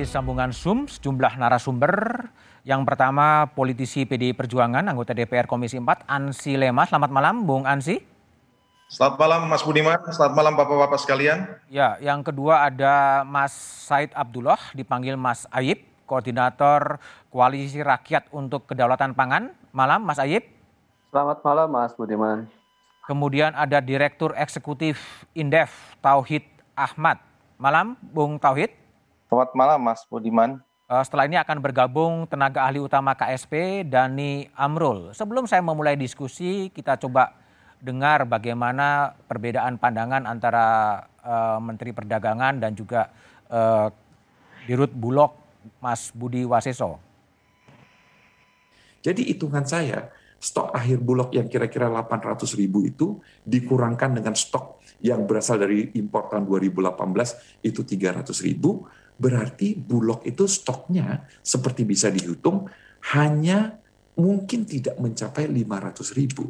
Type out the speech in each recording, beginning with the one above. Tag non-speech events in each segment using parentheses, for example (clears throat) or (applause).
melalui sambungan Zoom sejumlah narasumber. Yang pertama politisi PDI Perjuangan, anggota DPR Komisi 4, Ansi Lema. Selamat malam, Bung Ansi. Selamat malam Mas Budiman, selamat malam Bapak-Bapak sekalian. Ya, yang kedua ada Mas Said Abdullah, dipanggil Mas Ayib, Koordinator Koalisi Rakyat untuk Kedaulatan Pangan. Malam, Mas Ayib. Selamat malam Mas Budiman. Kemudian ada Direktur Eksekutif Indef, Tauhid Ahmad. Malam, Bung Tauhid. Selamat malam Mas Budiman. Eh, setelah ini akan bergabung tenaga ahli utama KSP, Dani Amrul. Sebelum saya memulai diskusi, kita coba dengar bagaimana perbedaan pandangan antara uh, Menteri Perdagangan dan juga uh, Dirut Bulog, Mas Budi Waseso. Jadi hitungan saya, stok akhir Bulog yang kira-kira 800 ribu itu dikurangkan dengan stok yang berasal dari impor tahun 2018 itu 300 ribu, berarti Bulog itu stoknya seperti bisa dihitung hanya mungkin tidak mencapai 500 ribu.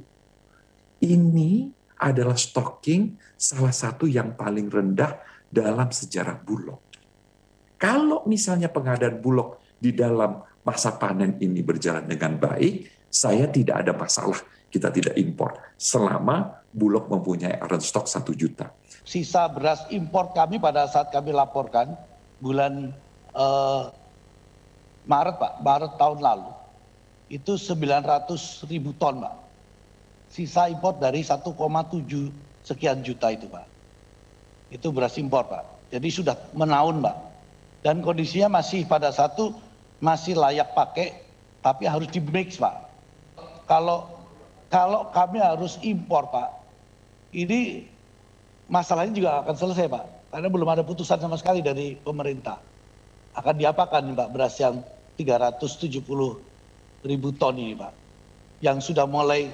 Ini adalah stocking salah satu yang paling rendah dalam sejarah Bulog. Kalau misalnya pengadaan Bulog di dalam masa panen ini berjalan dengan baik, saya tidak ada masalah kita tidak impor selama Bulog mempunyai aren stok satu juta. Sisa beras impor kami pada saat kami laporkan bulan uh, Maret Pak, Maret tahun lalu itu 900 ribu ton Pak. Sisa impor dari 1,7 sekian juta itu Pak. Itu beras impor Pak. Jadi sudah menaun Pak. Dan kondisinya masih pada satu masih layak pakai tapi harus di mix Pak. Kalau kalau kami harus impor Pak, ini masalahnya juga akan selesai Pak karena belum ada putusan sama sekali dari pemerintah. Akan diapakan nih Pak beras yang 370 ribu ton ini Pak. Yang sudah mulai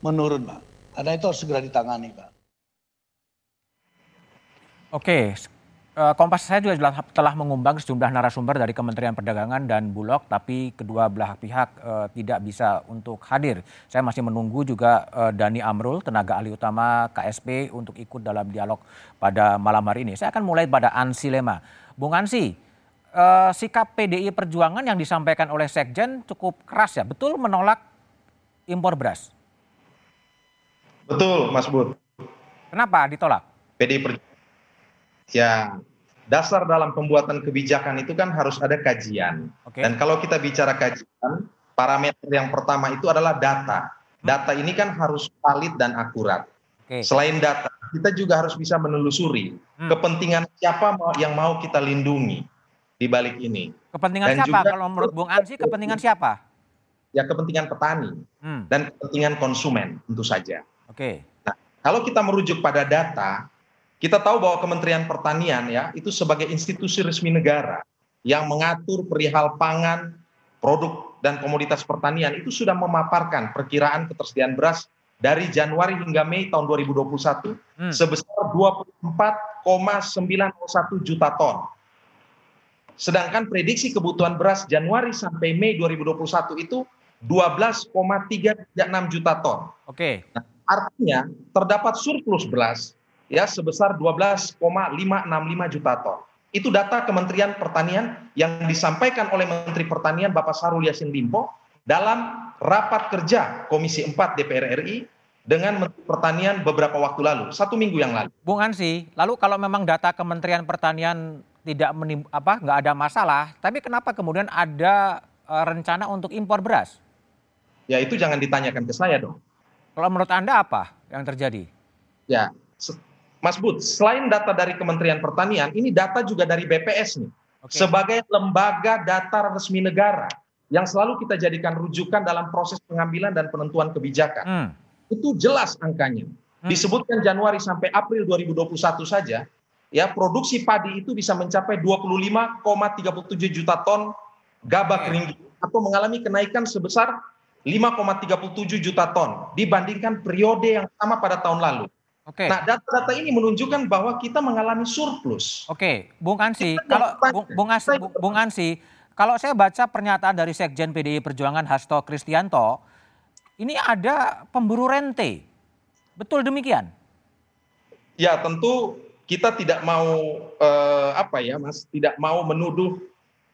menurun Pak. Karena itu harus segera ditangani Pak. Oke, Kompas saya juga telah mengumbang sejumlah narasumber dari Kementerian Perdagangan dan Bulog, tapi kedua belah pihak uh, tidak bisa untuk hadir. Saya masih menunggu juga uh, Dani Amrul, tenaga ahli utama KSP, untuk ikut dalam dialog pada malam hari ini. Saya akan mulai pada Ansi Lema. Bung Ansi, uh, sikap PDI Perjuangan yang disampaikan oleh Sekjen cukup keras ya, betul menolak impor beras? Betul, Mas Bud. Kenapa ditolak? PDI Perjuangan Ya, dasar dalam pembuatan kebijakan itu kan harus ada kajian. Okay. Dan kalau kita bicara kajian, parameter yang pertama itu adalah data. Data ini kan harus valid dan akurat. Okay. Selain data, kita juga harus bisa menelusuri hmm. kepentingan siapa yang mau kita lindungi di balik ini. Kepentingan dan siapa? Juga, kalau menurut Bung Ansi, kepentingan siapa? Ya kepentingan petani hmm. dan kepentingan konsumen tentu saja. Oke. Okay. Nah, kalau kita merujuk pada data, kita tahu bahwa Kementerian Pertanian ya itu sebagai institusi resmi negara yang mengatur perihal pangan, produk dan komoditas pertanian itu sudah memaparkan perkiraan ketersediaan beras dari Januari hingga Mei tahun 2021 hmm. sebesar 24,901 juta ton. Sedangkan prediksi kebutuhan beras Januari sampai Mei 2021 itu 12,36 juta ton. Oke. Okay. Nah, artinya terdapat surplus beras ya sebesar 12,565 juta ton. Itu data Kementerian Pertanian yang disampaikan oleh Menteri Pertanian Bapak Sarul Yassin Limpo dalam rapat kerja Komisi 4 DPR RI dengan Menteri Pertanian beberapa waktu lalu, satu minggu yang lalu. Bung Ansi, lalu kalau memang data Kementerian Pertanian tidak menim, apa nggak ada masalah, tapi kenapa kemudian ada uh, rencana untuk impor beras? Ya itu jangan ditanyakan ke saya dong. Kalau menurut Anda apa yang terjadi? Ya, Mas Bud, selain data dari Kementerian Pertanian, ini data juga dari BPS nih. Okay. Sebagai lembaga data resmi negara yang selalu kita jadikan rujukan dalam proses pengambilan dan penentuan kebijakan. Hmm. Itu jelas angkanya. Hmm. Disebutkan Januari sampai April 2021 saja, ya produksi padi itu bisa mencapai 25,37 juta ton gabah kering atau mengalami kenaikan sebesar 5,37 juta ton dibandingkan periode yang sama pada tahun lalu. Oke. Nah, data-data ini menunjukkan bahwa kita mengalami surplus. Oke, Bung Ansi, kalau Bung, Bung, Ansi, Bung, Bung Ansi, kalau saya baca pernyataan dari Sekjen PDI Perjuangan Hasto Kristianto, ini ada pemburu rente. Betul demikian? Ya, tentu kita tidak mau eh, apa ya, Mas, tidak mau menuduh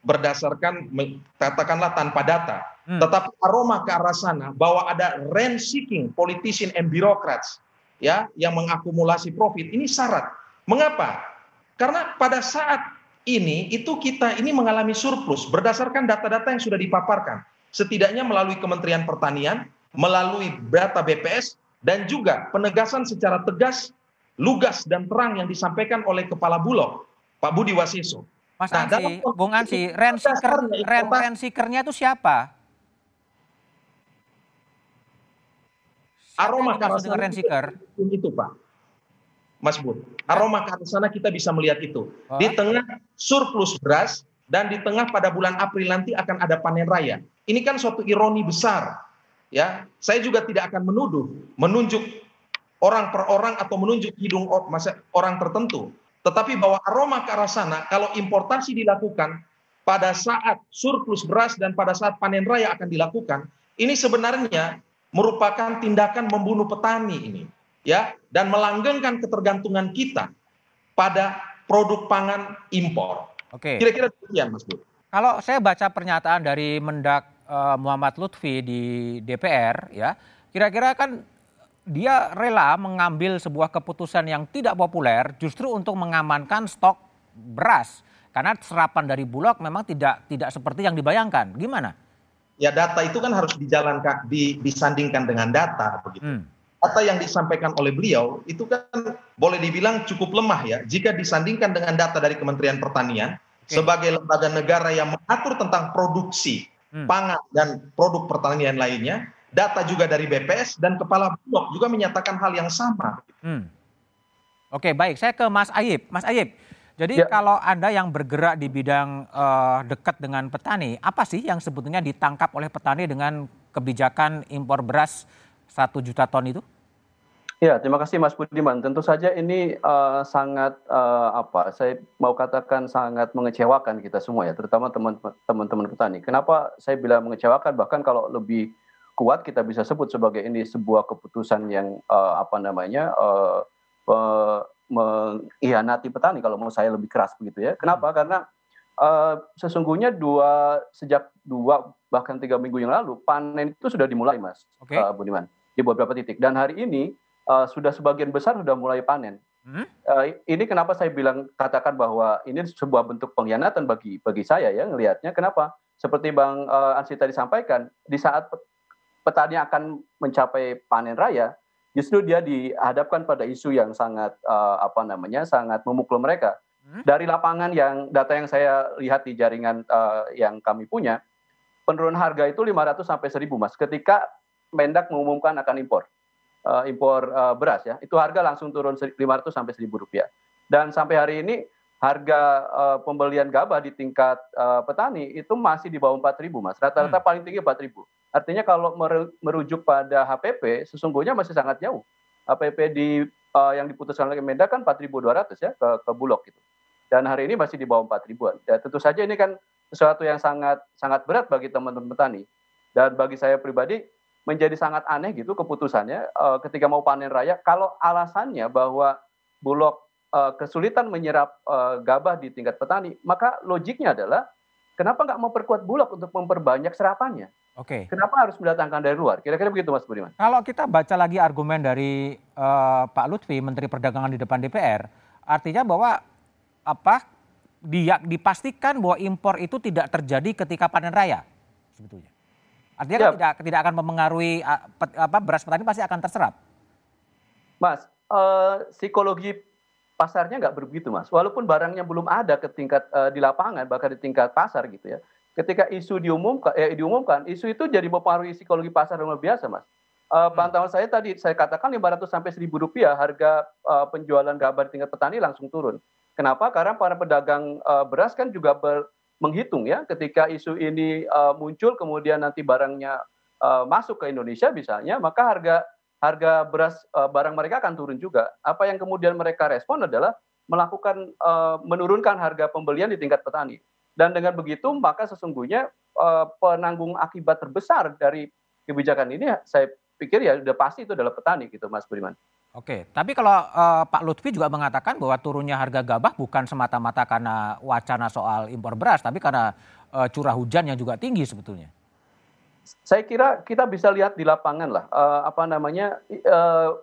berdasarkan katakanlah tanpa data. Hmm. Tetapi aroma ke arah sana bahwa ada rent seeking politician and bureaucrats ya yang mengakumulasi profit ini syarat. Mengapa? Karena pada saat ini itu kita ini mengalami surplus berdasarkan data-data yang sudah dipaparkan. Setidaknya melalui Kementerian Pertanian, melalui data BPS dan juga penegasan secara tegas, lugas dan terang yang disampaikan oleh Kepala Bulog, Pak Budi Wasiso. Mas nah, Ansi, Bung Ansi, rent seekernya itu siapa? Aroma karasana rent seeker itu Pak. Mas Bud, aroma karasana kita bisa melihat itu. Oh. Di tengah surplus beras dan di tengah pada bulan April nanti akan ada panen raya. Ini kan suatu ironi besar. Ya, saya juga tidak akan menuduh, menunjuk orang per orang atau menunjuk hidung orang tertentu. Tetapi bahwa aroma ke arah sana, kalau importasi dilakukan pada saat surplus beras dan pada saat panen raya akan dilakukan, ini sebenarnya merupakan tindakan membunuh petani ini, ya, dan melanggengkan ketergantungan kita pada produk pangan impor. Oke. Kira-kira demikian, Mas Bud. Kalau saya baca pernyataan dari Mendak uh, Muhammad Lutfi di DPR, ya, kira-kira kan dia rela mengambil sebuah keputusan yang tidak populer justru untuk mengamankan stok beras karena serapan dari Bulog memang tidak tidak seperti yang dibayangkan. Gimana? Ya data itu kan harus dijalankan di, disandingkan dengan data begitu. Hmm. Data yang disampaikan oleh beliau itu kan boleh dibilang cukup lemah ya jika disandingkan dengan data dari Kementerian Pertanian okay. sebagai lembaga negara yang mengatur tentang produksi hmm. pangan dan produk pertanian lainnya data juga dari BPS dan kepala Bulog juga menyatakan hal yang sama. Hmm. Oke, baik. Saya ke Mas Ayib. Mas Ayib, jadi ya. kalau Anda yang bergerak di bidang uh, dekat dengan petani, apa sih yang sebetulnya ditangkap oleh petani dengan kebijakan impor beras satu juta ton itu? Ya, terima kasih Mas Budiman. Tentu saja ini uh, sangat uh, apa? Saya mau katakan sangat mengecewakan kita semua ya, terutama teman-teman petani. Kenapa saya bilang mengecewakan? Bahkan kalau lebih kuat kita bisa sebut sebagai ini sebuah keputusan yang uh, apa namanya uh, uh, mengkhianati petani kalau mau saya lebih keras begitu ya. Kenapa? Hmm. Karena uh, sesungguhnya dua sejak dua bahkan tiga minggu yang lalu panen itu sudah dimulai mas okay. uh, Budiman di beberapa titik dan hari ini uh, sudah sebagian besar sudah mulai panen. Hmm? Uh, ini kenapa saya bilang katakan bahwa ini sebuah bentuk pengkhianatan bagi bagi saya ya ngelihatnya. Kenapa? Seperti Bang uh, Ansi tadi sampaikan, di saat petani akan mencapai panen raya, justru dia dihadapkan pada isu yang sangat uh, apa namanya sangat memukul mereka. Hmm? Dari lapangan yang data yang saya lihat di jaringan uh, yang kami punya, penurunan harga itu 500 sampai 1000 Mas. Ketika Mendak mengumumkan akan impor uh, impor uh, beras ya, itu harga langsung turun 500 sampai 1000 rupiah. Dan sampai hari ini harga uh, pembelian gabah di tingkat uh, petani itu masih di bawah 4000 Mas. Rata-rata hmm. paling tinggi 4000. Artinya kalau merujuk pada HPP sesungguhnya masih sangat jauh. HPP di uh, yang diputuskan oleh Kemendak kan 4.200 ya ke, ke Bulog gitu. Dan hari ini masih di bawah 4 ribuan. Ya, tentu saja ini kan sesuatu yang sangat sangat berat bagi teman-teman petani. Dan bagi saya pribadi menjadi sangat aneh gitu keputusannya uh, ketika mau panen raya kalau alasannya bahwa Bulog uh, kesulitan menyerap uh, gabah di tingkat petani, maka logiknya adalah kenapa nggak memperkuat Bulog untuk memperbanyak serapannya? Oke. Okay. Kenapa harus mendatangkan dari luar? Kira-kira begitu Mas Budiman. Kalau kita baca lagi argumen dari uh, Pak Lutfi, Menteri Perdagangan di depan DPR, artinya bahwa apa dia dipastikan bahwa impor itu tidak terjadi ketika panen raya sebetulnya. Artinya ya. kan tidak tidak akan mempengaruhi apa beras petani pasti akan terserap. Mas, uh, psikologi pasarnya nggak begitu mas. Walaupun barangnya belum ada ke tingkat uh, di lapangan bahkan di tingkat pasar gitu ya ketika isu diumumkan, eh, diumumkan, isu itu jadi mempengaruhi psikologi pasar yang luar biasa, mas. Uh, pantauan saya tadi saya katakan 500 sampai 1000 rupiah harga uh, penjualan gabah di tingkat petani langsung turun. Kenapa? Karena para pedagang uh, beras kan juga ber, menghitung ya ketika isu ini uh, muncul kemudian nanti barangnya uh, masuk ke Indonesia misalnya maka harga harga beras uh, barang mereka akan turun juga. Apa yang kemudian mereka respon adalah melakukan uh, menurunkan harga pembelian di tingkat petani. Dan dengan begitu maka sesungguhnya uh, penanggung akibat terbesar dari kebijakan ini saya pikir ya sudah pasti itu adalah petani gitu Mas Budiman. Oke, tapi kalau uh, Pak Lutfi juga mengatakan bahwa turunnya harga gabah bukan semata-mata karena wacana soal impor beras, tapi karena uh, curah hujan yang juga tinggi sebetulnya. Saya kira kita bisa lihat di lapangan lah, uh, apa namanya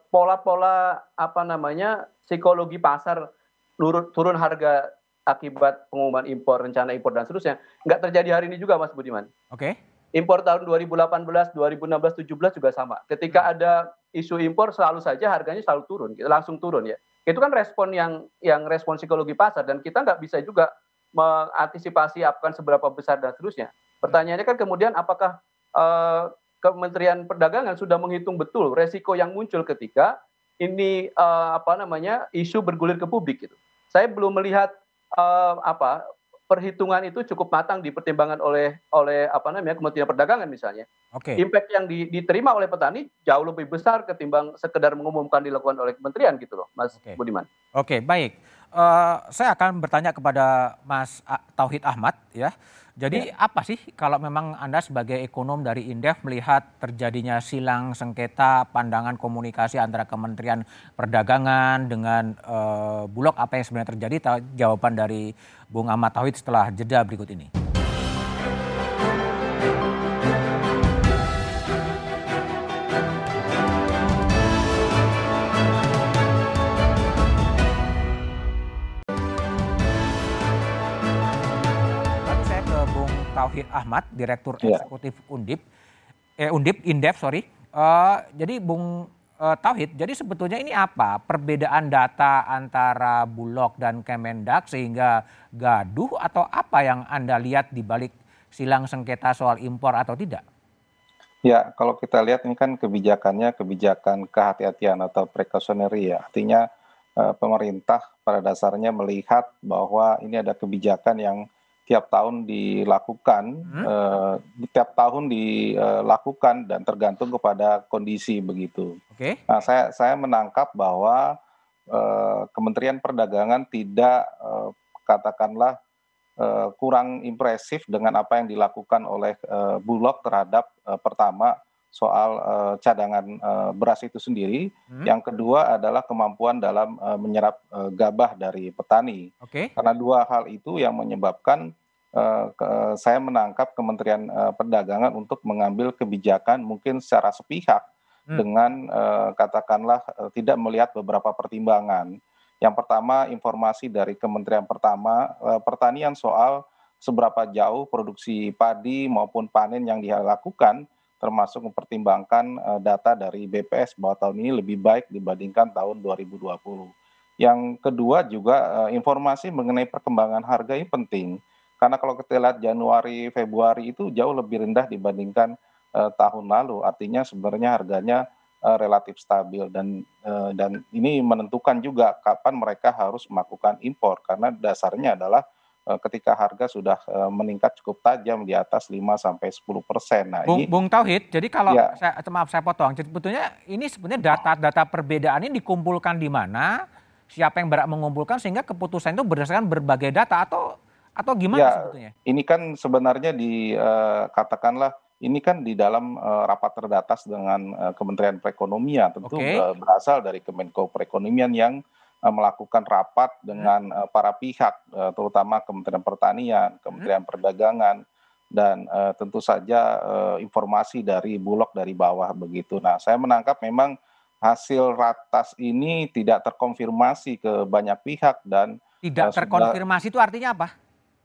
pola-pola uh, apa namanya psikologi pasar turun, turun harga akibat pengumuman impor, rencana impor dan seterusnya, nggak terjadi hari ini juga, Mas Budiman. Oke. Impor tahun 2018, 2016, 17 juga sama. Ketika hmm. ada isu impor selalu saja harganya selalu turun, langsung turun ya. Itu kan respon yang yang respon psikologi pasar dan kita nggak bisa juga mengantisipasi akan seberapa besar dan seterusnya. Pertanyaannya kan kemudian apakah uh, Kementerian Perdagangan sudah menghitung betul resiko yang muncul ketika ini uh, apa namanya isu bergulir ke publik gitu. Saya belum melihat uh, apa perhitungan itu cukup matang dipertimbangkan oleh oleh apa namanya Kementerian Perdagangan misalnya. Oke. Okay. Impact yang di, diterima oleh petani jauh lebih besar ketimbang sekedar mengumumkan dilakukan oleh kementerian gitu loh, Mas okay. Budiman. Oke, okay, baik. Uh, saya akan bertanya kepada Mas Tauhid Ahmad ya. Jadi ya. apa sih kalau memang Anda sebagai ekonom dari Indef melihat terjadinya silang sengketa pandangan komunikasi antara Kementerian Perdagangan dengan uh, Bulog apa yang sebenarnya terjadi? Jawaban dari Bung Ahmad Tauhid setelah jeda berikut ini. Tauhid Ahmad, Direktur ya. Eksekutif Undip, eh, Undip, Indef, sorry. Uh, jadi Bung uh, Tauhid, jadi sebetulnya ini apa perbedaan data antara Bulog dan Kemendak sehingga gaduh atau apa yang Anda lihat di balik silang sengketa soal impor atau tidak? Ya, kalau kita lihat ini kan kebijakannya kebijakan kehati-hatian atau precautionary ya. Artinya pemerintah pada dasarnya melihat bahwa ini ada kebijakan yang tiap tahun dilakukan, hmm? uh, tiap tahun dilakukan dan tergantung kepada kondisi begitu. Okay. Nah, saya saya menangkap bahwa uh, Kementerian Perdagangan tidak uh, katakanlah uh, kurang impresif dengan apa yang dilakukan oleh uh, Bulog terhadap uh, pertama soal uh, cadangan uh, beras itu sendiri. Hmm. Yang kedua adalah kemampuan dalam uh, menyerap uh, gabah dari petani. Okay. Karena dua hal itu yang menyebabkan uh, ke, saya menangkap Kementerian uh, Perdagangan untuk mengambil kebijakan mungkin secara sepihak hmm. dengan uh, katakanlah uh, tidak melihat beberapa pertimbangan. Yang pertama informasi dari Kementerian pertama uh, Pertanian soal seberapa jauh produksi padi maupun panen yang dilakukan termasuk mempertimbangkan uh, data dari BPS bahwa tahun ini lebih baik dibandingkan tahun 2020. Yang kedua juga uh, informasi mengenai perkembangan harga ini penting karena kalau kita lihat Januari, Februari itu jauh lebih rendah dibandingkan uh, tahun lalu. Artinya sebenarnya harganya relatif stabil dan dan ini menentukan juga kapan mereka harus melakukan impor karena dasarnya adalah ketika harga sudah meningkat cukup tajam di atas 5 sampai 10 persen. Nah, Bung, ini, Bung Tauhid, jadi kalau ya. saya, maaf saya potong, jadi sebetulnya ini sebenarnya data-data perbedaan ini dikumpulkan di mana, siapa yang berhak mengumpulkan sehingga keputusan itu berdasarkan berbagai data atau atau gimana ya, sebetulnya? Ini kan sebenarnya di uh, katakanlah ini kan di dalam uh, rapat terbatas dengan uh, Kementerian Perekonomian tentu okay. uh, berasal dari Kemenko Perekonomian yang melakukan rapat dengan uh, para pihak, uh, terutama Kementerian Pertanian, Kementerian hmm. Perdagangan, dan uh, tentu saja uh, informasi dari Bulog dari bawah begitu. Nah, saya menangkap memang hasil ratas ini tidak terkonfirmasi ke banyak pihak dan tidak uh, terkonfirmasi sudah, itu artinya apa?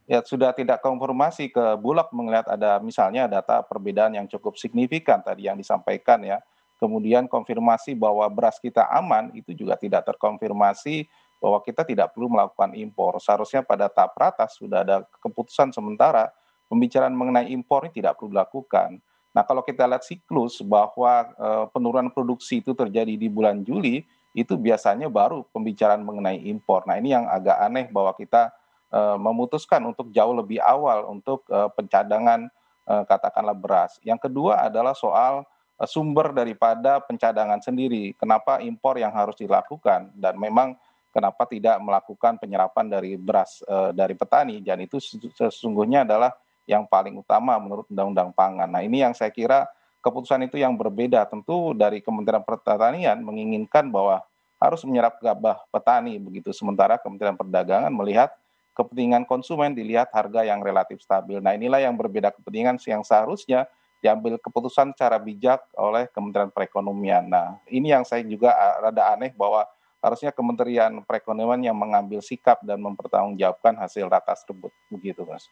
Ya sudah tidak konfirmasi ke Bulog melihat ada misalnya data perbedaan yang cukup signifikan tadi yang disampaikan ya kemudian konfirmasi bahwa beras kita aman itu juga tidak terkonfirmasi bahwa kita tidak perlu melakukan impor. Seharusnya pada tahap ratas sudah ada keputusan sementara pembicaraan mengenai impor ini tidak perlu dilakukan. Nah kalau kita lihat siklus bahwa e, penurunan produksi itu terjadi di bulan Juli, itu biasanya baru pembicaraan mengenai impor. Nah ini yang agak aneh bahwa kita e, memutuskan untuk jauh lebih awal untuk e, pencadangan e, katakanlah beras. Yang kedua adalah soal sumber daripada pencadangan sendiri. Kenapa impor yang harus dilakukan dan memang kenapa tidak melakukan penyerapan dari beras e, dari petani dan itu sesungguhnya adalah yang paling utama menurut Undang-Undang Pangan. Nah ini yang saya kira keputusan itu yang berbeda tentu dari Kementerian Pertanian menginginkan bahwa harus menyerap gabah petani begitu. Sementara Kementerian Perdagangan melihat kepentingan konsumen dilihat harga yang relatif stabil. Nah inilah yang berbeda kepentingan yang seharusnya diambil keputusan secara bijak oleh Kementerian Perekonomian. Nah ini yang saya juga rada aneh bahwa harusnya Kementerian Perekonomian yang mengambil sikap dan mempertanggungjawabkan hasil ratas tersebut begitu mas.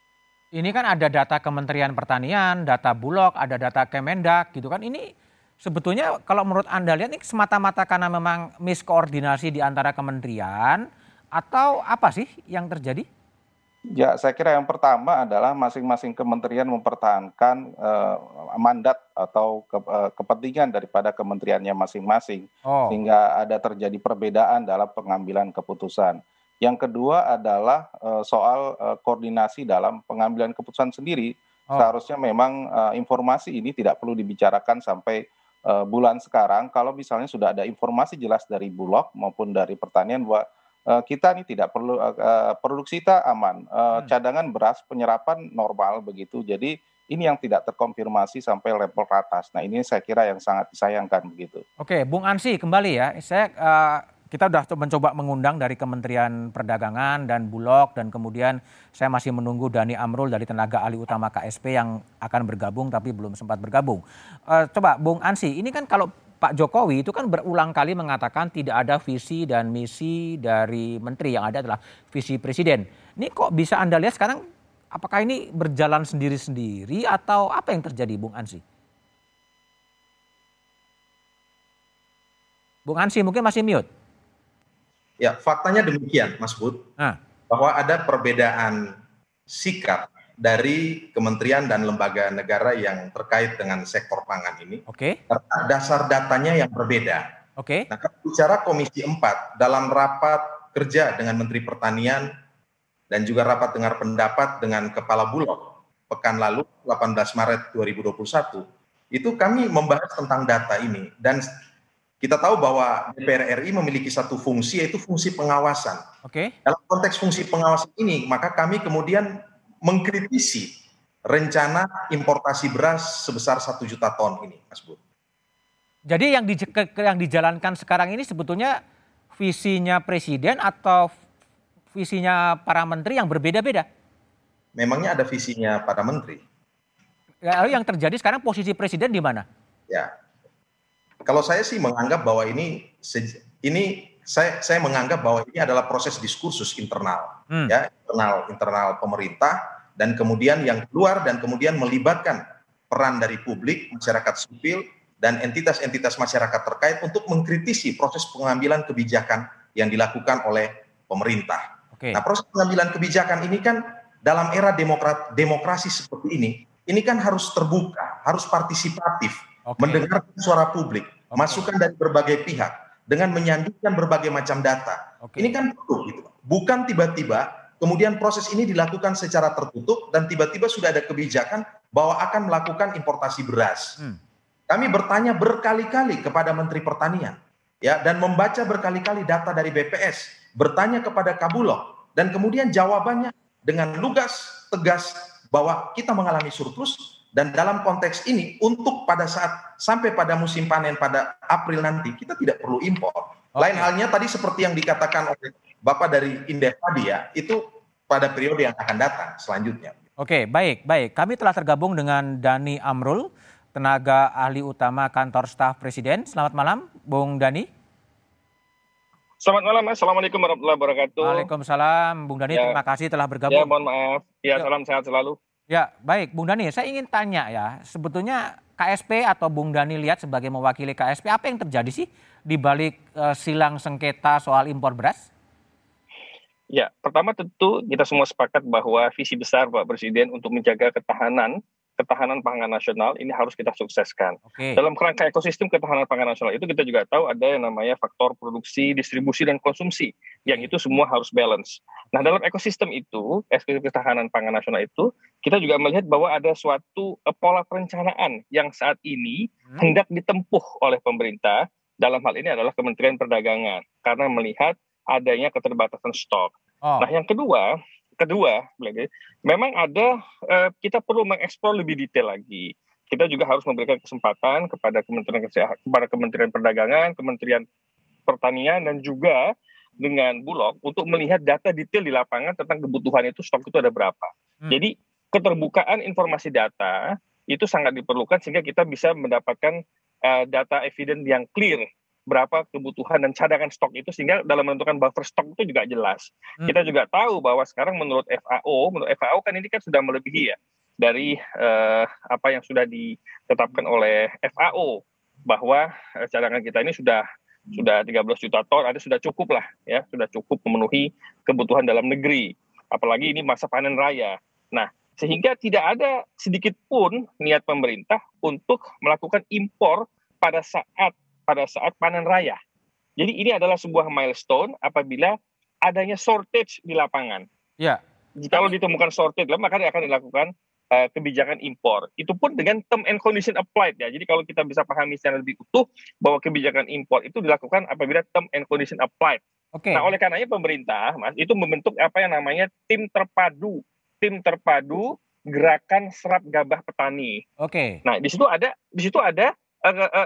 Ini kan ada data Kementerian Pertanian, data Bulog, ada data Kemendak gitu kan. Ini sebetulnya kalau menurut Anda lihat ini semata-mata karena memang miskoordinasi di antara kementerian atau apa sih yang terjadi? Ya, saya kira yang pertama adalah masing-masing kementerian mempertahankan uh, mandat atau ke, uh, kepentingan daripada kementeriannya masing-masing, oh. sehingga ada terjadi perbedaan dalam pengambilan keputusan. Yang kedua adalah uh, soal uh, koordinasi dalam pengambilan keputusan sendiri. Oh. Seharusnya memang uh, informasi ini tidak perlu dibicarakan sampai uh, bulan sekarang kalau misalnya sudah ada informasi jelas dari Bulog maupun dari pertanian bahwa kita ini tidak perlu uh, uh, produksi kita aman, hmm. cadangan beras penyerapan normal begitu. Jadi ini yang tidak terkonfirmasi sampai level atas. Nah ini saya kira yang sangat disayangkan begitu. Oke, Bung Ansi kembali ya. Saya uh, kita sudah mencoba mengundang dari Kementerian Perdagangan dan Bulog dan kemudian saya masih menunggu Dani Amrul dari tenaga ahli utama KSP yang akan bergabung tapi belum sempat bergabung. Uh, coba Bung Ansi, ini kan kalau Pak Jokowi itu kan berulang kali mengatakan tidak ada visi dan misi dari menteri yang ada adalah visi presiden. Ini kok bisa Anda lihat sekarang apakah ini berjalan sendiri-sendiri atau apa yang terjadi Bung Ansi? Bung Ansi mungkin masih mute. Ya, faktanya demikian, Mas Bud, ah. bahwa ada perbedaan sikap dari kementerian dan lembaga negara yang terkait dengan sektor pangan ini. Oke. Okay. dasar datanya yang berbeda. Oke. Okay. Nah, bicara Komisi 4 dalam rapat kerja dengan Menteri Pertanian dan juga rapat dengar pendapat dengan Kepala Bulog pekan lalu 18 Maret 2021 itu kami membahas tentang data ini dan kita tahu bahwa DPR RI memiliki satu fungsi yaitu fungsi pengawasan. Oke. Okay. Dalam konteks fungsi pengawasan ini, maka kami kemudian mengkritisi rencana importasi beras sebesar satu juta ton ini, Mas Bud. Jadi yang, di, yang dijalankan sekarang ini sebetulnya visinya presiden atau visinya para menteri yang berbeda-beda? Memangnya ada visinya para menteri. Lalu yang terjadi sekarang posisi presiden di mana? Ya, kalau saya sih menganggap bahwa ini ini saya saya menganggap bahwa ini adalah proses diskursus internal hmm. ya internal internal pemerintah dan kemudian yang keluar dan kemudian melibatkan peran dari publik masyarakat sipil dan entitas-entitas masyarakat terkait untuk mengkritisi proses pengambilan kebijakan yang dilakukan oleh pemerintah. Okay. Nah, proses pengambilan kebijakan ini kan dalam era demokrat, demokrasi seperti ini, ini kan harus terbuka, harus partisipatif okay. mendengar suara publik, okay. masukan dari berbagai pihak dengan menyandingkan berbagai macam data. Okay. Ini kan perlu gitu. Bukan tiba-tiba kemudian proses ini dilakukan secara tertutup dan tiba-tiba sudah ada kebijakan bahwa akan melakukan importasi beras. Hmm. Kami bertanya berkali-kali kepada Menteri Pertanian ya dan membaca berkali-kali data dari BPS, bertanya kepada Kabulok dan kemudian jawabannya dengan lugas tegas bahwa kita mengalami surplus dan dalam konteks ini, untuk pada saat sampai pada musim panen pada April nanti, kita tidak perlu impor. Okay. Lain halnya tadi seperti yang dikatakan oleh Bapak dari Indef tadi ya, itu pada periode yang akan datang selanjutnya. Oke, baik, baik. Kami telah tergabung dengan Dani Amrul, tenaga ahli utama kantor staf Presiden. Selamat malam, Bung Dani. Selamat malam, Mas. Assalamualaikum warahmatullahi wabarakatuh. Waalaikumsalam, Bung Dani. Ya. Terima kasih telah bergabung. Ya, mohon maaf. Ya, ya. salam sehat selalu. Ya, baik Bung Dani, saya ingin tanya ya, sebetulnya KSP atau Bung Dani lihat sebagai mewakili KSP, apa yang terjadi sih di balik uh, silang sengketa soal impor beras? Ya, pertama tentu kita semua sepakat bahwa visi besar Pak Presiden untuk menjaga ketahanan ketahanan pangan nasional ini harus kita sukseskan. Okay. Dalam kerangka ekosistem ketahanan pangan nasional itu kita juga tahu ada yang namanya faktor produksi, distribusi dan konsumsi yang itu semua harus balance. Nah, dalam ekosistem itu, ekosistem ketahanan pangan nasional itu, kita juga melihat bahwa ada suatu uh, pola perencanaan yang saat ini hmm. hendak ditempuh oleh pemerintah dalam hal ini adalah Kementerian Perdagangan karena melihat adanya keterbatasan stok. Oh. Nah, yang kedua, kedua, memang ada uh, kita perlu mengeksplor lebih detail lagi. Kita juga harus memberikan kesempatan kepada Kementerian Kesehatan, kepada Kementerian Perdagangan, Kementerian Pertanian dan juga dengan Bulog untuk melihat data detail di lapangan tentang kebutuhan itu stok itu ada berapa. Hmm. Jadi keterbukaan informasi data itu sangat diperlukan sehingga kita bisa mendapatkan uh, data evidence yang clear berapa kebutuhan dan cadangan stok itu sehingga dalam menentukan buffer stok itu juga jelas. Hmm. Kita juga tahu bahwa sekarang menurut FAO, menurut FAO kan ini kan sudah melebihi ya dari uh, apa yang sudah ditetapkan oleh FAO bahwa uh, cadangan kita ini sudah sudah 13 juta ton, ada sudah cukup lah ya, sudah cukup memenuhi kebutuhan dalam negeri. Apalagi ini masa panen raya. Nah, sehingga tidak ada sedikit pun niat pemerintah untuk melakukan impor pada saat pada saat panen raya. Jadi ini adalah sebuah milestone apabila adanya shortage di lapangan. Ya. Jika Tapi... ditemukan shortage, maka akan dilakukan uh, kebijakan impor. Itu pun dengan term and condition applied ya. Jadi kalau kita bisa pahami secara lebih utuh bahwa kebijakan impor itu dilakukan apabila term and condition applied. Oke. Okay. Nah, oleh karenanya pemerintah, Mas, itu membentuk apa yang namanya tim terpadu, tim terpadu gerakan serap gabah petani. Oke. Okay. Nah, di situ ada di situ ada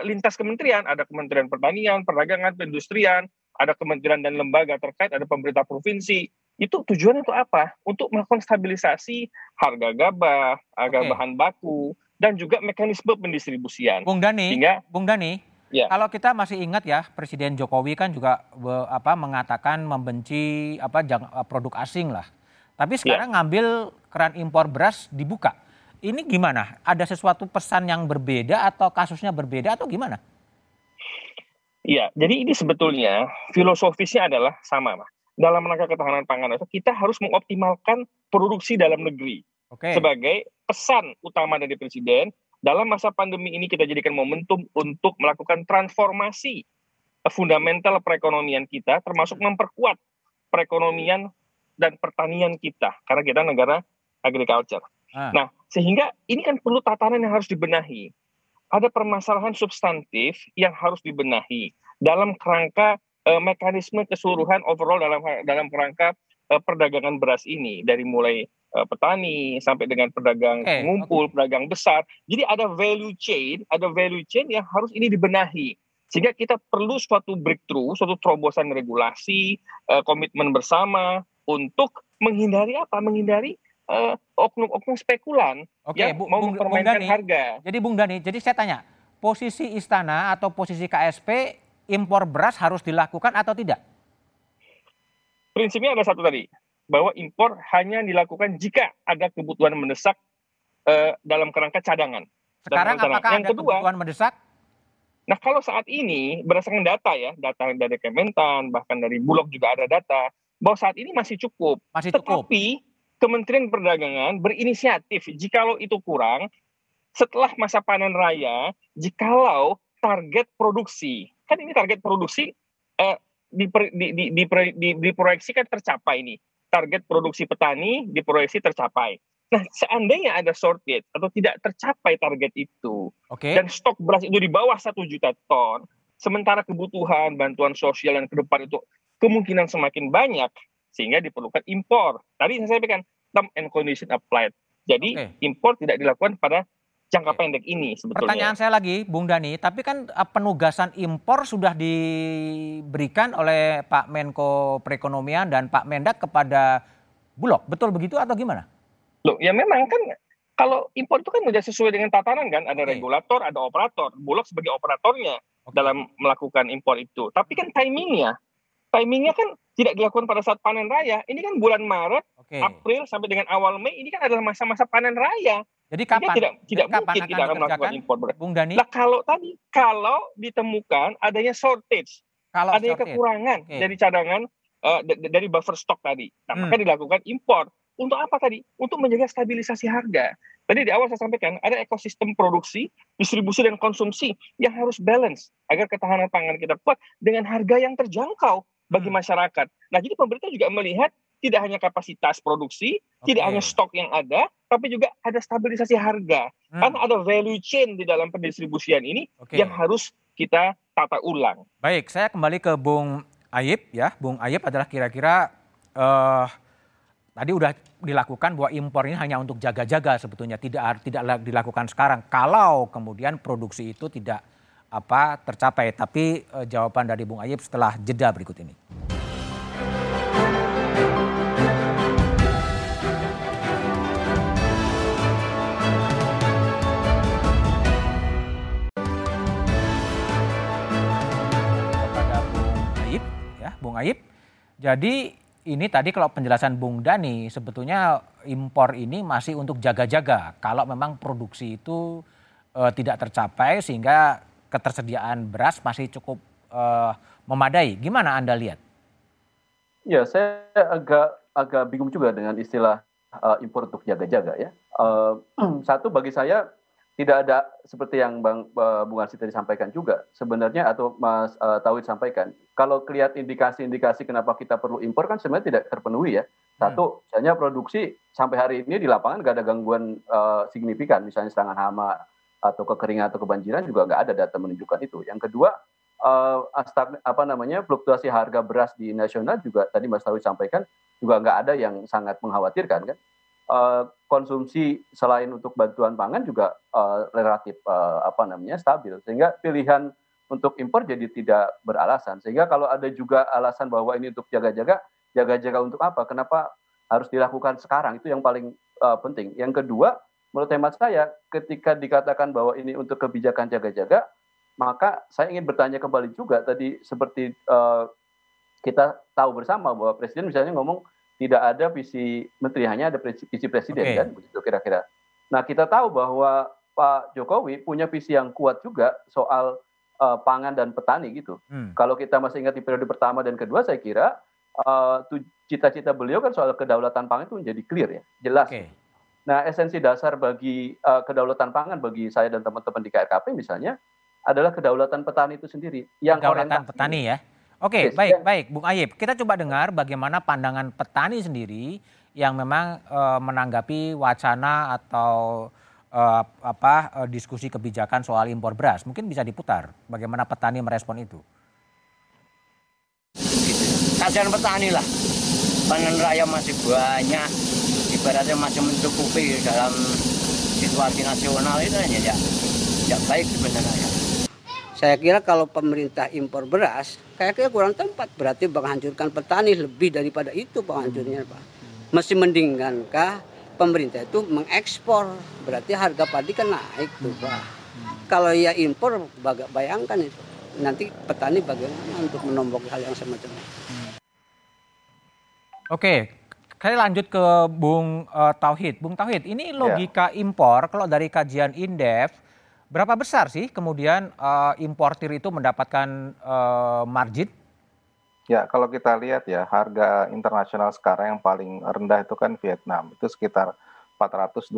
lintas kementerian, ada Kementerian Pertanian, Perdagangan, Perindustrian, ada kementerian dan lembaga terkait, ada pemerintah provinsi. Itu tujuannya untuk apa? Untuk melakukan stabilisasi harga gabah, harga okay. bahan baku, dan juga mekanisme pendistribusian. Bung Dani, Sehingga, Bung Dani, ya. kalau kita masih ingat ya, Presiden Jokowi kan juga apa mengatakan membenci apa produk asing lah. Tapi sekarang ya. ngambil keran impor beras dibuka. Ini gimana? Ada sesuatu pesan yang berbeda atau kasusnya berbeda atau gimana? Iya, jadi ini sebetulnya filosofisnya adalah sama, Mas. Dalam rangka ketahanan pangan kita harus mengoptimalkan produksi dalam negeri. Oke. Sebagai pesan utama dari Presiden, dalam masa pandemi ini kita jadikan momentum untuk melakukan transformasi fundamental perekonomian kita, termasuk memperkuat perekonomian dan pertanian kita, karena kita negara agriculture. Ah. Nah, sehingga ini kan perlu tatanan yang harus dibenahi. Ada permasalahan substantif yang harus dibenahi dalam kerangka uh, mekanisme keseluruhan overall dalam dalam kerangka uh, perdagangan beras ini dari mulai uh, petani sampai dengan pedagang okay. ngumpul, okay. pedagang besar. Jadi ada value chain, ada value chain yang harus ini dibenahi sehingga kita perlu suatu breakthrough, suatu terobosan regulasi, komitmen bersama untuk menghindari apa? Menghindari oknum eh, oknum-oknum spekulan Oke, yang Bu, mau Bung, mempermainkan Bung Dani, harga. Jadi Bung Dani, jadi saya tanya, posisi istana atau posisi KSP impor beras harus dilakukan atau tidak? Prinsipnya ada satu tadi, bahwa impor hanya dilakukan jika ada kebutuhan mendesak uh, dalam kerangka cadangan. Sekarang apakah yang ada kedua, kebutuhan mendesak? Nah kalau saat ini berdasarkan data ya, data dari Kementan, bahkan dari Bulog juga ada data, bahwa saat ini masih cukup. Masih cukup. Tetapi Kementerian Perdagangan berinisiatif jikalau itu kurang setelah masa panen raya, jikalau target produksi, kan ini target produksi eh, diper, di, di, di, di, diproyeksikan tercapai ini. Target produksi petani diproyeksi tercapai. Nah, seandainya ada shortage atau tidak tercapai target itu, okay. dan stok beras itu di bawah satu juta ton, sementara kebutuhan bantuan sosial yang ke depan itu kemungkinan semakin banyak, sehingga diperlukan impor. Tadi saya sampaikan term and condition applied. Jadi okay. impor tidak dilakukan pada jangka okay. pendek ini sebetulnya. Pertanyaan saya lagi, Bung Dani, tapi kan uh, penugasan impor sudah diberikan oleh Pak Menko Perekonomian dan Pak Mendak kepada Bulog. Betul begitu atau gimana? Loh, ya memang kan kalau impor itu kan sudah sesuai dengan tatanan kan, ada okay. regulator, ada operator. Bulog sebagai operatornya okay. dalam melakukan impor itu. Tapi kan timingnya, timingnya kan tidak dilakukan pada saat panen raya. Ini kan bulan Maret, okay. April sampai dengan awal Mei ini kan adalah masa-masa panen raya. Jadi kapan? tidak tidak Jadi mungkin akan melakukan impor beras. Bung Dani. Nah, kalau tadi kalau ditemukan adanya shortage, kalau adanya shortage. kekurangan okay. dari cadangan uh, dari buffer stock tadi, nah, hmm. maka dilakukan impor. Untuk apa tadi? Untuk menjaga stabilisasi harga. Tadi di awal saya sampaikan ada ekosistem produksi, distribusi dan konsumsi yang harus balance agar ketahanan pangan kita kuat dengan harga yang terjangkau bagi hmm. masyarakat. Nah, jadi pemerintah juga melihat tidak hanya kapasitas produksi, okay. tidak hanya stok yang ada, tapi juga ada stabilisasi harga. Hmm. Karena ada value chain di dalam pendistribusian ini okay. yang harus kita tata ulang. Baik, saya kembali ke Bung Ayib ya. Bung Ayib adalah kira-kira uh, tadi udah dilakukan bahwa impor ini hanya untuk jaga-jaga sebetulnya tidak tidak dilakukan sekarang. Kalau kemudian produksi itu tidak apa tercapai. Tapi uh, jawaban dari Bung Ayib setelah jeda berikut ini. Kepada Bung Ayib, ya Bung Ayib. Jadi ini tadi kalau penjelasan Bung Dani sebetulnya impor ini masih untuk jaga-jaga kalau memang produksi itu uh, tidak tercapai sehingga ketersediaan beras masih cukup uh, memadai. Gimana Anda lihat? Ya, saya agak agak bingung juga dengan istilah uh, impor untuk jaga-jaga ya. Uh, (clears throat) satu bagi saya tidak ada seperti yang Bang uh, Bung Arsi tadi sampaikan juga sebenarnya atau Mas uh, Tauhid sampaikan kalau lihat indikasi-indikasi kenapa kita perlu impor kan sebenarnya tidak terpenuhi ya satu hmm. misalnya produksi sampai hari ini di lapangan nggak ada gangguan uh, signifikan misalnya serangan hama atau kekeringan atau kebanjiran juga nggak ada data menunjukkan itu. Yang kedua uh, apa namanya fluktuasi harga beras di nasional juga tadi Mas Tauhid sampaikan juga nggak ada yang sangat mengkhawatirkan kan? Uh, konsumsi selain untuk bantuan pangan juga uh, relatif uh, apa namanya stabil. Sehingga pilihan untuk impor jadi tidak beralasan. Sehingga kalau ada juga alasan bahwa ini untuk jaga-jaga jaga-jaga untuk apa? Kenapa harus dilakukan sekarang? Itu yang paling uh, penting. Yang kedua menurut hemat saya ketika dikatakan bahwa ini untuk kebijakan jaga-jaga maka saya ingin bertanya kembali juga tadi seperti uh, kita tahu bersama bahwa presiden misalnya ngomong tidak ada visi menteri hanya ada visi presiden okay. kan begitu kira-kira. Nah kita tahu bahwa Pak Jokowi punya visi yang kuat juga soal uh, pangan dan petani gitu. Hmm. Kalau kita masih ingat di periode pertama dan kedua saya kira uh, cita-cita beliau kan soal kedaulatan pangan itu menjadi clear ya jelas. Okay. Nah esensi dasar bagi uh, kedaulatan pangan bagi saya dan teman-teman di KRKP misalnya adalah kedaulatan petani itu sendiri. Yang kedaulatan petani ya Oke, okay, baik, baik, Bung Ayib. Kita coba dengar bagaimana pandangan petani sendiri yang memang e, menanggapi wacana atau e, apa e, diskusi kebijakan soal impor beras. Mungkin bisa diputar. Bagaimana petani merespon itu? Kasihan petani lah. Panen raya masih banyak. Ibaratnya masih mencukupi dalam situasi nasional itu hanya ya, ya baik sebenarnya. Saya kira kalau pemerintah impor beras, kayaknya kurang tempat. Berarti menghancurkan petani lebih daripada itu penghancurnya, Pak. Mesti mendingankah pemerintah itu mengekspor? Berarti harga padi kan naik tuh, Pak. Kalau ya impor, bayangkan itu. Nanti petani bagaimana untuk menombok hal yang semacam itu. Oke, Kali lanjut ke Bung uh, Tauhid. Bung Tauhid, ini logika ya. impor kalau dari kajian Indef Berapa besar sih kemudian uh, importir itu mendapatkan uh, margin? Ya, kalau kita lihat ya, harga internasional sekarang yang paling rendah itu kan Vietnam, itu sekitar 420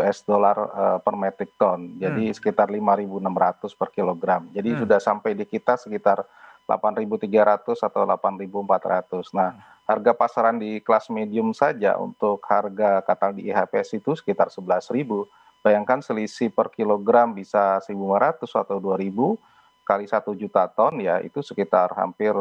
US dollar uh, per metric ton. Jadi hmm. sekitar 5.600 per kilogram. Jadi hmm. sudah sampai di kita sekitar 8.300 atau 8.400. Nah, hmm. Harga pasaran di kelas medium saja untuk harga katal di IHPS itu sekitar 11.000 Bayangkan selisih per kilogram bisa 1.500 atau 2.000 kali satu juta ton ya itu sekitar hampir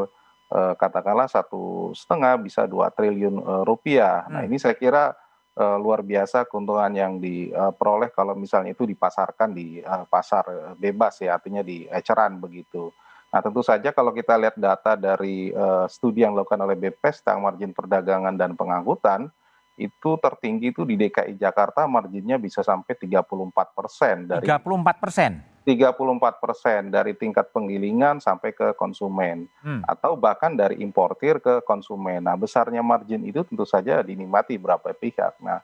eh, katakanlah satu setengah bisa dua triliun eh, rupiah. Nah, hmm. Nah ini saya kira eh, luar biasa keuntungan yang diperoleh kalau misalnya itu dipasarkan di eh, pasar bebas ya artinya di eceran begitu. Nah tentu saja kalau kita lihat data dari eh, studi yang dilakukan oleh BPS tentang margin perdagangan dan pengangkutan itu tertinggi itu di DKI Jakarta marginnya bisa sampai 34 persen dari 34 persen 34 persen dari tingkat penggilingan sampai ke konsumen hmm. atau bahkan dari importir ke konsumen. Nah besarnya margin itu tentu saja dinikmati berapa pihak. Nah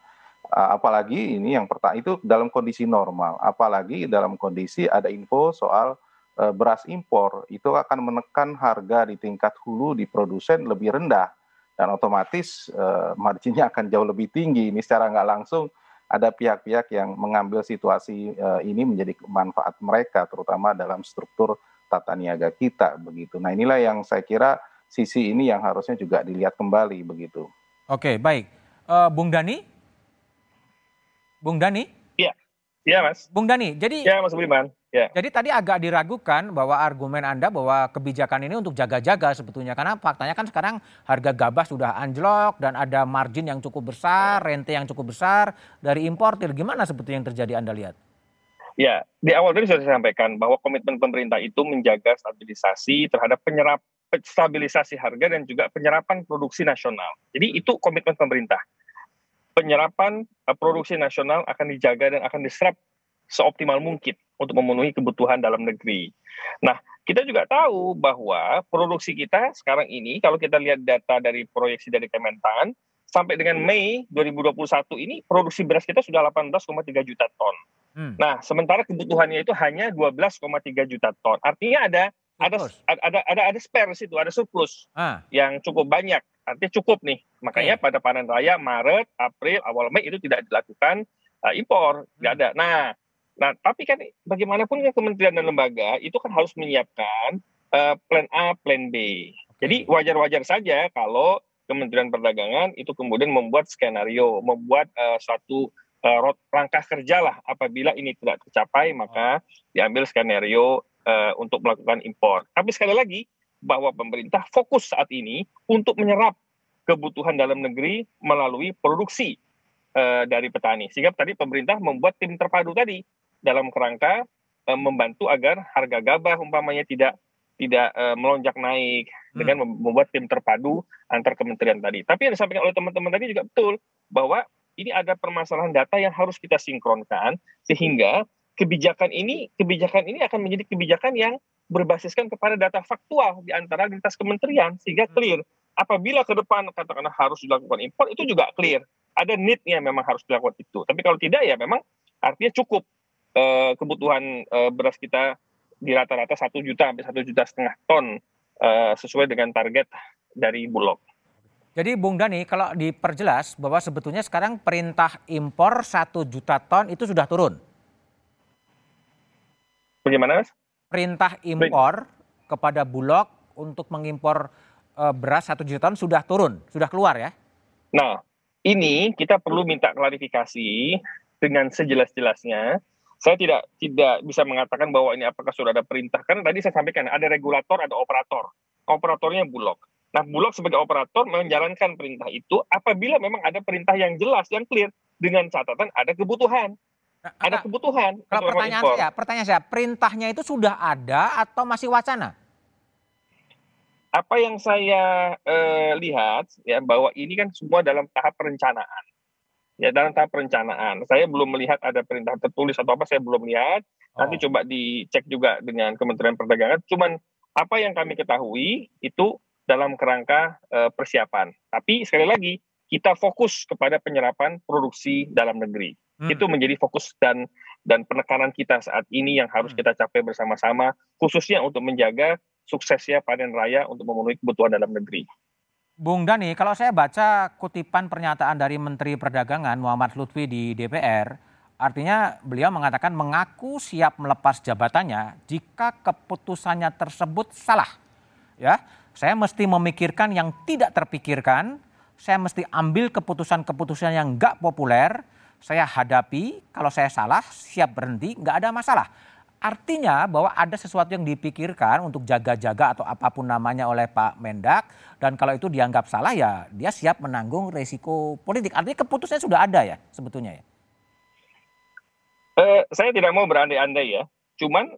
apalagi ini yang pertama itu dalam kondisi normal, apalagi dalam kondisi ada info soal beras impor itu akan menekan harga di tingkat hulu di produsen lebih rendah dan otomatis uh, marginnya akan jauh lebih tinggi. Ini secara nggak langsung ada pihak-pihak yang mengambil situasi uh, ini menjadi manfaat mereka, terutama dalam struktur tata niaga kita begitu. Nah inilah yang saya kira sisi ini yang harusnya juga dilihat kembali begitu. Oke baik, uh, Bung Dani, Bung Dani. Iya, iya Mas. Bung Dani, jadi. Ya Mas Budiman. Ya. Jadi tadi agak diragukan bahwa argumen Anda bahwa kebijakan ini untuk jaga-jaga sebetulnya. Karena faktanya kan sekarang harga gabah sudah anjlok dan ada margin yang cukup besar, rente yang cukup besar dari importir. Gimana sebetulnya yang terjadi Anda lihat? Ya, di awal tadi sudah saya sampaikan bahwa komitmen pemerintah itu menjaga stabilisasi terhadap penyerap stabilisasi harga dan juga penyerapan produksi nasional. Jadi itu komitmen pemerintah. Penyerapan uh, produksi nasional akan dijaga dan akan diserap seoptimal mungkin untuk memenuhi kebutuhan dalam negeri. Nah, kita juga tahu bahwa produksi kita sekarang ini kalau kita lihat data dari proyeksi dari Kementan sampai dengan Mei 2021 ini produksi beras kita sudah 18,3 juta ton. Hmm. Nah, sementara kebutuhannya itu hanya 12,3 juta ton. Artinya ada ada ada ada ada spare situ, ada surplus ah. yang cukup banyak. Artinya cukup nih. Makanya okay. pada panen raya Maret, April, awal Mei itu tidak dilakukan uh, impor, tidak hmm. ada. Nah, nah tapi kan bagaimanapun kan kementerian dan lembaga itu kan harus menyiapkan uh, plan A, plan B. Okay. Jadi wajar-wajar saja kalau Kementerian Perdagangan itu kemudian membuat skenario, membuat uh, suatu uh, langkah kerja lah apabila ini tidak tercapai maka diambil skenario uh, untuk melakukan impor. Tapi sekali lagi bahwa pemerintah fokus saat ini untuk menyerap kebutuhan dalam negeri melalui produksi uh, dari petani. Sehingga tadi pemerintah membuat tim terpadu tadi dalam kerangka uh, membantu agar harga gabah umpamanya tidak tidak uh, melonjak naik hmm. dengan membuat tim terpadu antar kementerian tadi. Tapi yang disampaikan oleh teman-teman tadi juga betul bahwa ini ada permasalahan data yang harus kita sinkronkan sehingga kebijakan ini kebijakan ini akan menjadi kebijakan yang berbasiskan kepada data faktual di antara lintas kementerian sehingga hmm. clear. Apabila ke depan katakanlah harus dilakukan impor itu juga clear. Ada need-nya memang harus dilakukan itu. Tapi kalau tidak ya memang artinya cukup uh, kebutuhan uh, beras kita di rata-rata satu juta sampai satu juta setengah ton uh, sesuai dengan target dari Bulog. Jadi Bung Dani, kalau diperjelas bahwa sebetulnya sekarang perintah impor satu juta ton itu sudah turun. Bagaimana mas? Perintah impor Baik. kepada Bulog untuk mengimpor uh, beras satu juta ton sudah turun, sudah keluar ya? Nah, ini kita perlu minta klarifikasi dengan sejelas-jelasnya. Saya tidak tidak bisa mengatakan bahwa ini apakah sudah ada perintah. Karena tadi saya sampaikan ada regulator, ada operator. Operatornya Bulog. Nah, Bulog sebagai operator menjalankan perintah itu apabila memang ada perintah yang jelas, yang clear, dengan catatan ada kebutuhan. Nah, ada kebutuhan. Kalau pertanyaan impor. saya, pertanyaan saya, perintahnya itu sudah ada atau masih wacana? Apa yang saya eh, lihat ya bahwa ini kan semua dalam tahap perencanaan. Ya dalam tahap perencanaan. Saya belum melihat ada perintah tertulis atau apa saya belum lihat. Nanti oh. coba dicek juga dengan Kementerian Perdagangan. Cuman apa yang kami ketahui itu dalam kerangka uh, persiapan. Tapi sekali lagi kita fokus kepada penyerapan produksi dalam negeri. Hmm. Itu menjadi fokus dan dan penekanan kita saat ini yang harus hmm. kita capai bersama-sama khususnya untuk menjaga suksesnya panen raya untuk memenuhi kebutuhan dalam negeri. Bung Dani, kalau saya baca kutipan pernyataan dari Menteri Perdagangan Muhammad Lutfi di DPR, artinya beliau mengatakan mengaku siap melepas jabatannya jika keputusannya tersebut salah. Ya, saya mesti memikirkan yang tidak terpikirkan, saya mesti ambil keputusan-keputusan yang nggak populer, saya hadapi, kalau saya salah siap berhenti, nggak ada masalah. Artinya bahwa ada sesuatu yang dipikirkan untuk jaga-jaga atau apa pun namanya oleh Pak Mendak dan kalau itu dianggap salah ya dia siap menanggung resiko politik. Artinya keputusannya sudah ada ya sebetulnya ya. Uh, saya tidak mau berandai-andai ya. Cuman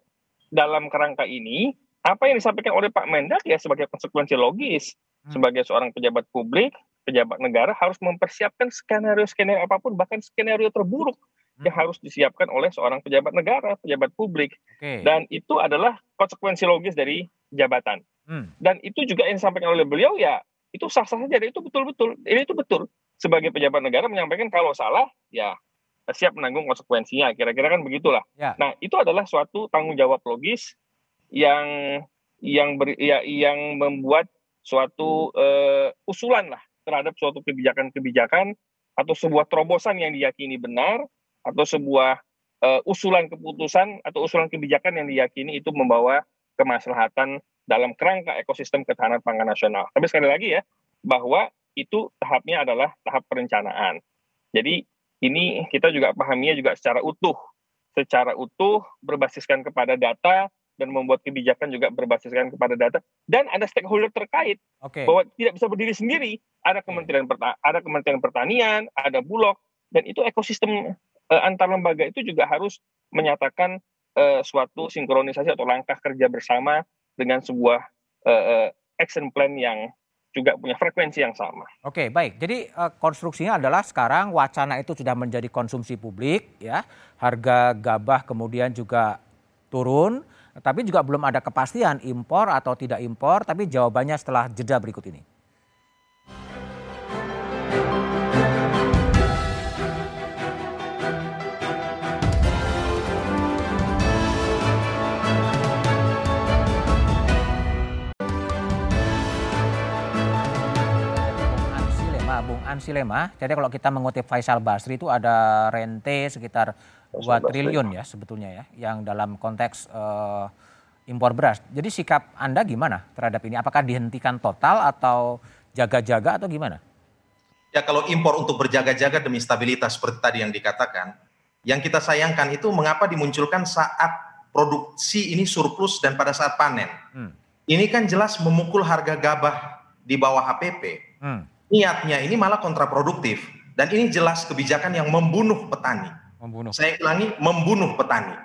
dalam kerangka ini apa yang disampaikan oleh Pak Mendak ya sebagai konsekuensi logis hmm. sebagai seorang pejabat publik, pejabat negara harus mempersiapkan skenario-skenario apa pun bahkan skenario terburuk hmm. yang harus disiapkan oleh seorang pejabat negara, pejabat publik. Okay. Dan itu adalah konsekuensi logis dari jabatan. Hmm. Dan itu juga yang disampaikan oleh beliau ya itu sah-sah saja, itu betul-betul. Ini itu betul. Sebagai pejabat negara menyampaikan kalau salah ya siap menanggung konsekuensinya. Kira-kira kan begitulah. Ya. Nah, itu adalah suatu tanggung jawab logis yang yang ber, ya, yang membuat suatu uh, usulan lah terhadap suatu kebijakan-kebijakan atau sebuah terobosan yang diyakini benar atau sebuah uh, usulan keputusan atau usulan kebijakan yang diyakini itu membawa kemaslahatan dalam kerangka ekosistem ketahanan pangan nasional. Tapi sekali lagi ya bahwa itu tahapnya adalah tahap perencanaan. Jadi ini kita juga pahaminya juga secara utuh, secara utuh berbasiskan kepada data dan membuat kebijakan juga berbasiskan kepada data dan ada stakeholder terkait okay. bahwa tidak bisa berdiri sendiri ada kementerian okay. ada kementerian pertanian ada bulog dan itu ekosistem uh, antar lembaga itu juga harus menyatakan uh, suatu sinkronisasi atau langkah kerja bersama dengan sebuah uh, action plan yang juga punya frekuensi yang sama. Oke, baik. Jadi uh, konstruksinya adalah sekarang wacana itu sudah menjadi konsumsi publik, ya. Harga gabah kemudian juga turun, tapi juga belum ada kepastian impor atau tidak impor. Tapi jawabannya setelah jeda berikut ini. Ansilema. Jadi kalau kita mengutip Faisal Basri itu ada rente sekitar 2 triliun ya sebetulnya ya yang dalam konteks uh, impor beras. Jadi sikap Anda gimana terhadap ini? Apakah dihentikan total atau jaga-jaga atau gimana? Ya kalau impor untuk berjaga-jaga demi stabilitas seperti tadi yang dikatakan, yang kita sayangkan itu mengapa dimunculkan saat produksi ini surplus dan pada saat panen. Hmm. Ini kan jelas memukul harga gabah di bawah HPP. Hmm niatnya ini malah kontraproduktif dan ini jelas kebijakan yang membunuh petani. Membunuh. Saya ulangi, membunuh petani.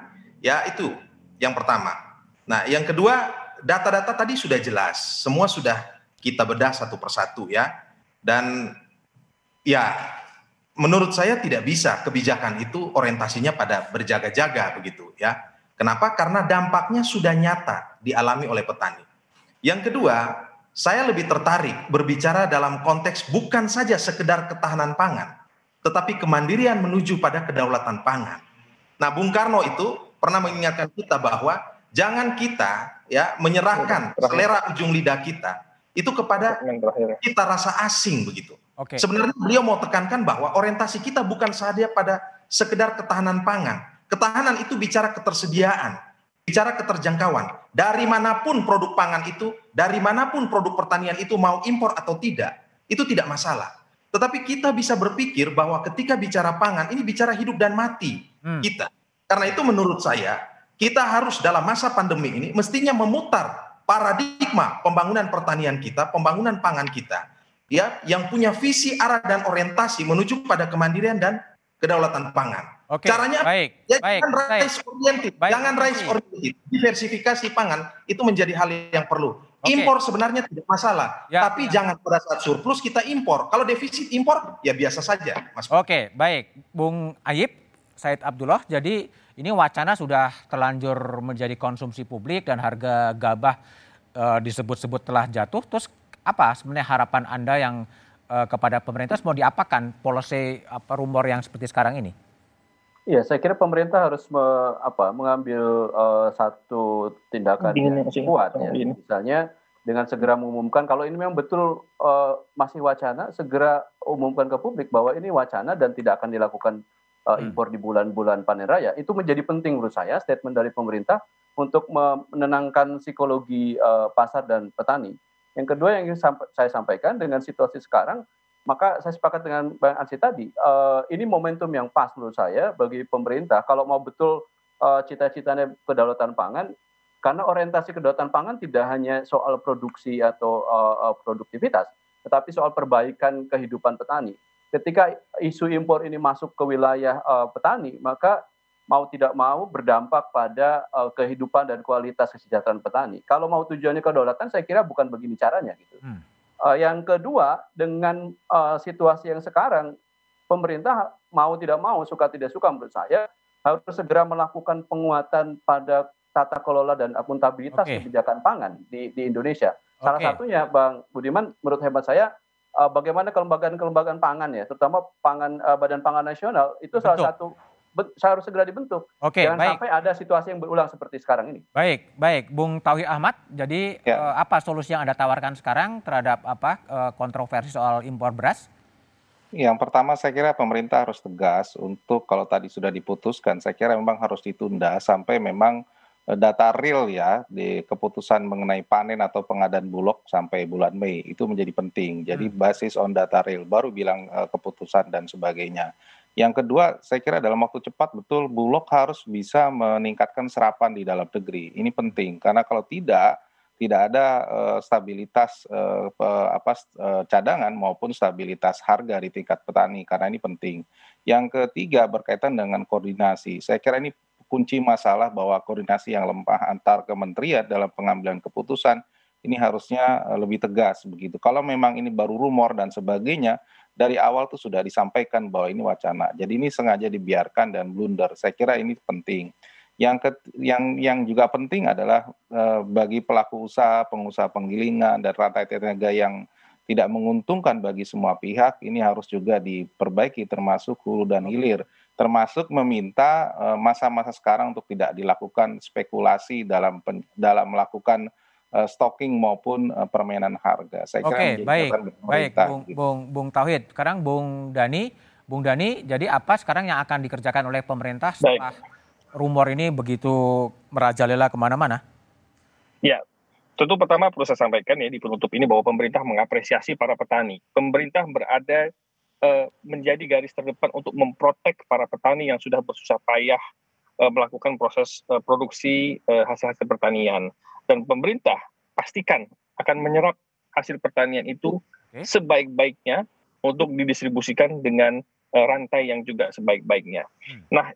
Ya itu yang pertama. Nah yang kedua data-data tadi sudah jelas, semua sudah kita bedah satu persatu ya. Dan ya menurut saya tidak bisa kebijakan itu orientasinya pada berjaga-jaga begitu ya. Kenapa? Karena dampaknya sudah nyata dialami oleh petani. Yang kedua, saya lebih tertarik berbicara dalam konteks bukan saja sekedar ketahanan pangan, tetapi kemandirian menuju pada kedaulatan pangan. Nah, Bung Karno itu pernah mengingatkan kita bahwa jangan kita ya menyerahkan selera ujung lidah kita itu kepada kita rasa asing begitu. Oke. Sebenarnya beliau mau tekankan bahwa orientasi kita bukan saja pada sekedar ketahanan pangan. Ketahanan itu bicara ketersediaan, bicara keterjangkauan. Dari mana pun produk pangan itu, dari mana pun produk pertanian itu mau impor atau tidak, itu tidak masalah. Tetapi kita bisa berpikir bahwa ketika bicara pangan, ini bicara hidup dan mati hmm. kita. Karena itu menurut saya, kita harus dalam masa pandemi ini mestinya memutar paradigma pembangunan pertanian kita, pembangunan pangan kita, ya, yang punya visi arah dan orientasi menuju pada kemandirian dan kedaulatan pangan. Oke, Caranya baik, ya baik, jangan rice oriented, baik, jangan rice oriented. Diversifikasi pangan itu menjadi hal yang perlu. Oke. Impor sebenarnya tidak masalah, ya, tapi ya. jangan pada saat surplus kita impor. Kalau defisit impor ya biasa saja, Mas. Oke, baik, Bung Ayib, Said Abdullah. Jadi ini wacana sudah terlanjur menjadi konsumsi publik dan harga gabah uh, disebut-sebut telah jatuh. Terus apa sebenarnya harapan Anda yang uh, kepada pemerintah mau diapakan policy apa rumor yang seperti sekarang ini? Iya, saya kira pemerintah harus me, apa, mengambil uh, satu tindakan yang kuat ya. Misalnya dengan segera mengumumkan kalau ini memang betul uh, masih wacana, segera umumkan ke publik bahwa ini wacana dan tidak akan dilakukan uh, impor di bulan-bulan panen raya. Itu menjadi penting menurut saya statement dari pemerintah untuk menenangkan psikologi uh, pasar dan petani. Yang kedua yang ingin saya sampaikan dengan situasi sekarang maka saya sepakat dengan Bang Ansi tadi, uh, ini momentum yang pas menurut saya bagi pemerintah kalau mau betul uh, cita-citanya kedaulatan pangan, karena orientasi kedaulatan pangan tidak hanya soal produksi atau uh, produktivitas, tetapi soal perbaikan kehidupan petani. Ketika isu impor ini masuk ke wilayah uh, petani, maka mau tidak mau berdampak pada uh, kehidupan dan kualitas kesejahteraan petani. Kalau mau tujuannya kedaulatan, saya kira bukan begini caranya gitu. Hmm. Uh, yang kedua, dengan uh, situasi yang sekarang, pemerintah mau tidak mau, suka tidak suka menurut saya, harus segera melakukan penguatan pada tata kelola dan akuntabilitas okay. kebijakan pangan di, di Indonesia. Salah okay. satunya, Bang Budiman, menurut hemat saya, uh, bagaimana kelembagaan-kelembagaan pangan ya, terutama pangan uh, Badan Pangan Nasional itu Betul. salah satu harus segera dibentuk. Oke, Jangan baik. sampai ada situasi yang berulang seperti sekarang ini. Baik, baik, Bung Tauhid Ahmad. Jadi ya. uh, apa solusi yang anda tawarkan sekarang terhadap apa uh, kontroversi soal impor beras? Yang pertama saya kira pemerintah harus tegas untuk kalau tadi sudah diputuskan, saya kira memang harus ditunda sampai memang eh, data real ya di keputusan mengenai panen atau pengadaan bulog sampai bulan Mei itu menjadi penting. Jadi hmm. basis on data real baru bilang uh, keputusan dan sebagainya. Yang kedua, saya kira dalam waktu cepat betul Bulog harus bisa meningkatkan serapan di dalam negeri. Ini penting karena kalau tidak tidak ada uh, stabilitas uh, apa uh, cadangan maupun stabilitas harga di tingkat petani karena ini penting. Yang ketiga berkaitan dengan koordinasi. Saya kira ini kunci masalah bahwa koordinasi yang lemah antar kementerian dalam pengambilan keputusan ini harusnya lebih tegas begitu. Kalau memang ini baru rumor dan sebagainya, dari awal tuh sudah disampaikan bahwa ini wacana. Jadi ini sengaja dibiarkan dan blunder. Saya kira ini penting. Yang ke, yang yang juga penting adalah eh, bagi pelaku usaha, pengusaha penggilingan dan rantai tenaga yang tidak menguntungkan bagi semua pihak ini harus juga diperbaiki termasuk hulu dan hilir termasuk meminta eh, masa-masa sekarang untuk tidak dilakukan spekulasi dalam dalam melakukan stocking maupun uh, permainan harga. Saya kira Oke, baik, baik, Bung, gitu. Bung, Bung Tauhid. Sekarang Bung Dani, Bung Dani, jadi apa sekarang yang akan dikerjakan oleh pemerintah setelah baik. rumor ini begitu merajalela ke mana-mana? Ya, Tentu pertama perlu saya sampaikan ya di penutup ini bahwa pemerintah mengapresiasi para petani. Pemerintah berada uh, menjadi garis terdepan untuk memprotek para petani yang sudah bersusah payah melakukan proses produksi hasil-hasil pertanian. Dan pemerintah pastikan akan menyerap hasil pertanian itu sebaik-baiknya untuk didistribusikan dengan uh, rantai yang juga sebaik-baiknya. Hmm. Nah,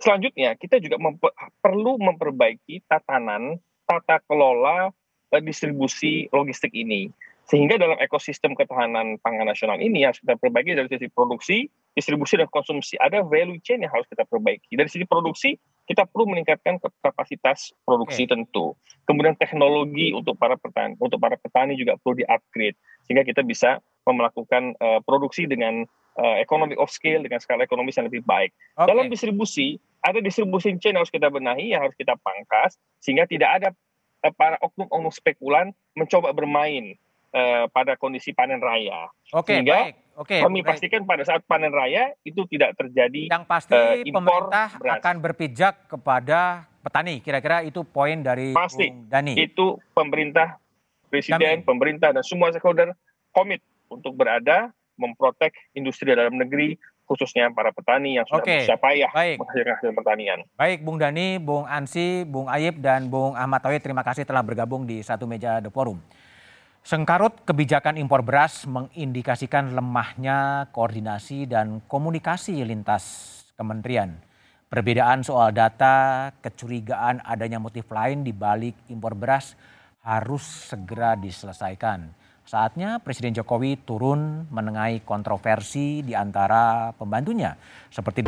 selanjutnya kita juga memper perlu memperbaiki tatanan tata kelola distribusi logistik ini. Sehingga dalam ekosistem ketahanan pangan nasional ini harus kita perbaiki dari sisi produksi, distribusi, dan konsumsi. Ada value chain yang harus kita perbaiki. Dari sisi produksi, kita perlu meningkatkan kapasitas produksi okay. tentu. Kemudian teknologi untuk para petani, untuk para petani juga perlu di-upgrade. Sehingga kita bisa melakukan uh, produksi dengan uh, economy of scale, dengan skala ekonomis yang lebih baik. Okay. Dalam distribusi, ada distribusi chain yang harus kita benahi, yang harus kita pangkas, sehingga tidak ada Eh, para oknum-oknum spekulan mencoba bermain uh, pada kondisi panen raya. Oke, Sehingga baik. Oke, kami baik. pastikan pada saat panen raya itu tidak terjadi Yang pasti uh, impor pemerintah beras. akan berpijak kepada petani. Kira-kira itu poin dari Pasti. Bung Dani. Itu pemerintah, presiden, Kami. pemerintah dan semua stakeholder komit untuk berada memprotek industri dalam negeri khususnya para petani yang sudah bisa payah baik. menghasilkan hasil pertanian. Baik, Bung Dani, Bung Ansi, Bung Ayib, dan Bung Ahmad Tauhid, terima kasih telah bergabung di satu meja The Forum. Sengkarut kebijakan impor beras mengindikasikan lemahnya koordinasi dan komunikasi lintas kementerian. Perbedaan soal data, kecurigaan adanya motif lain di balik impor beras harus segera diselesaikan. Saatnya Presiden Jokowi turun menengahi kontroversi di antara pembantunya. Seperti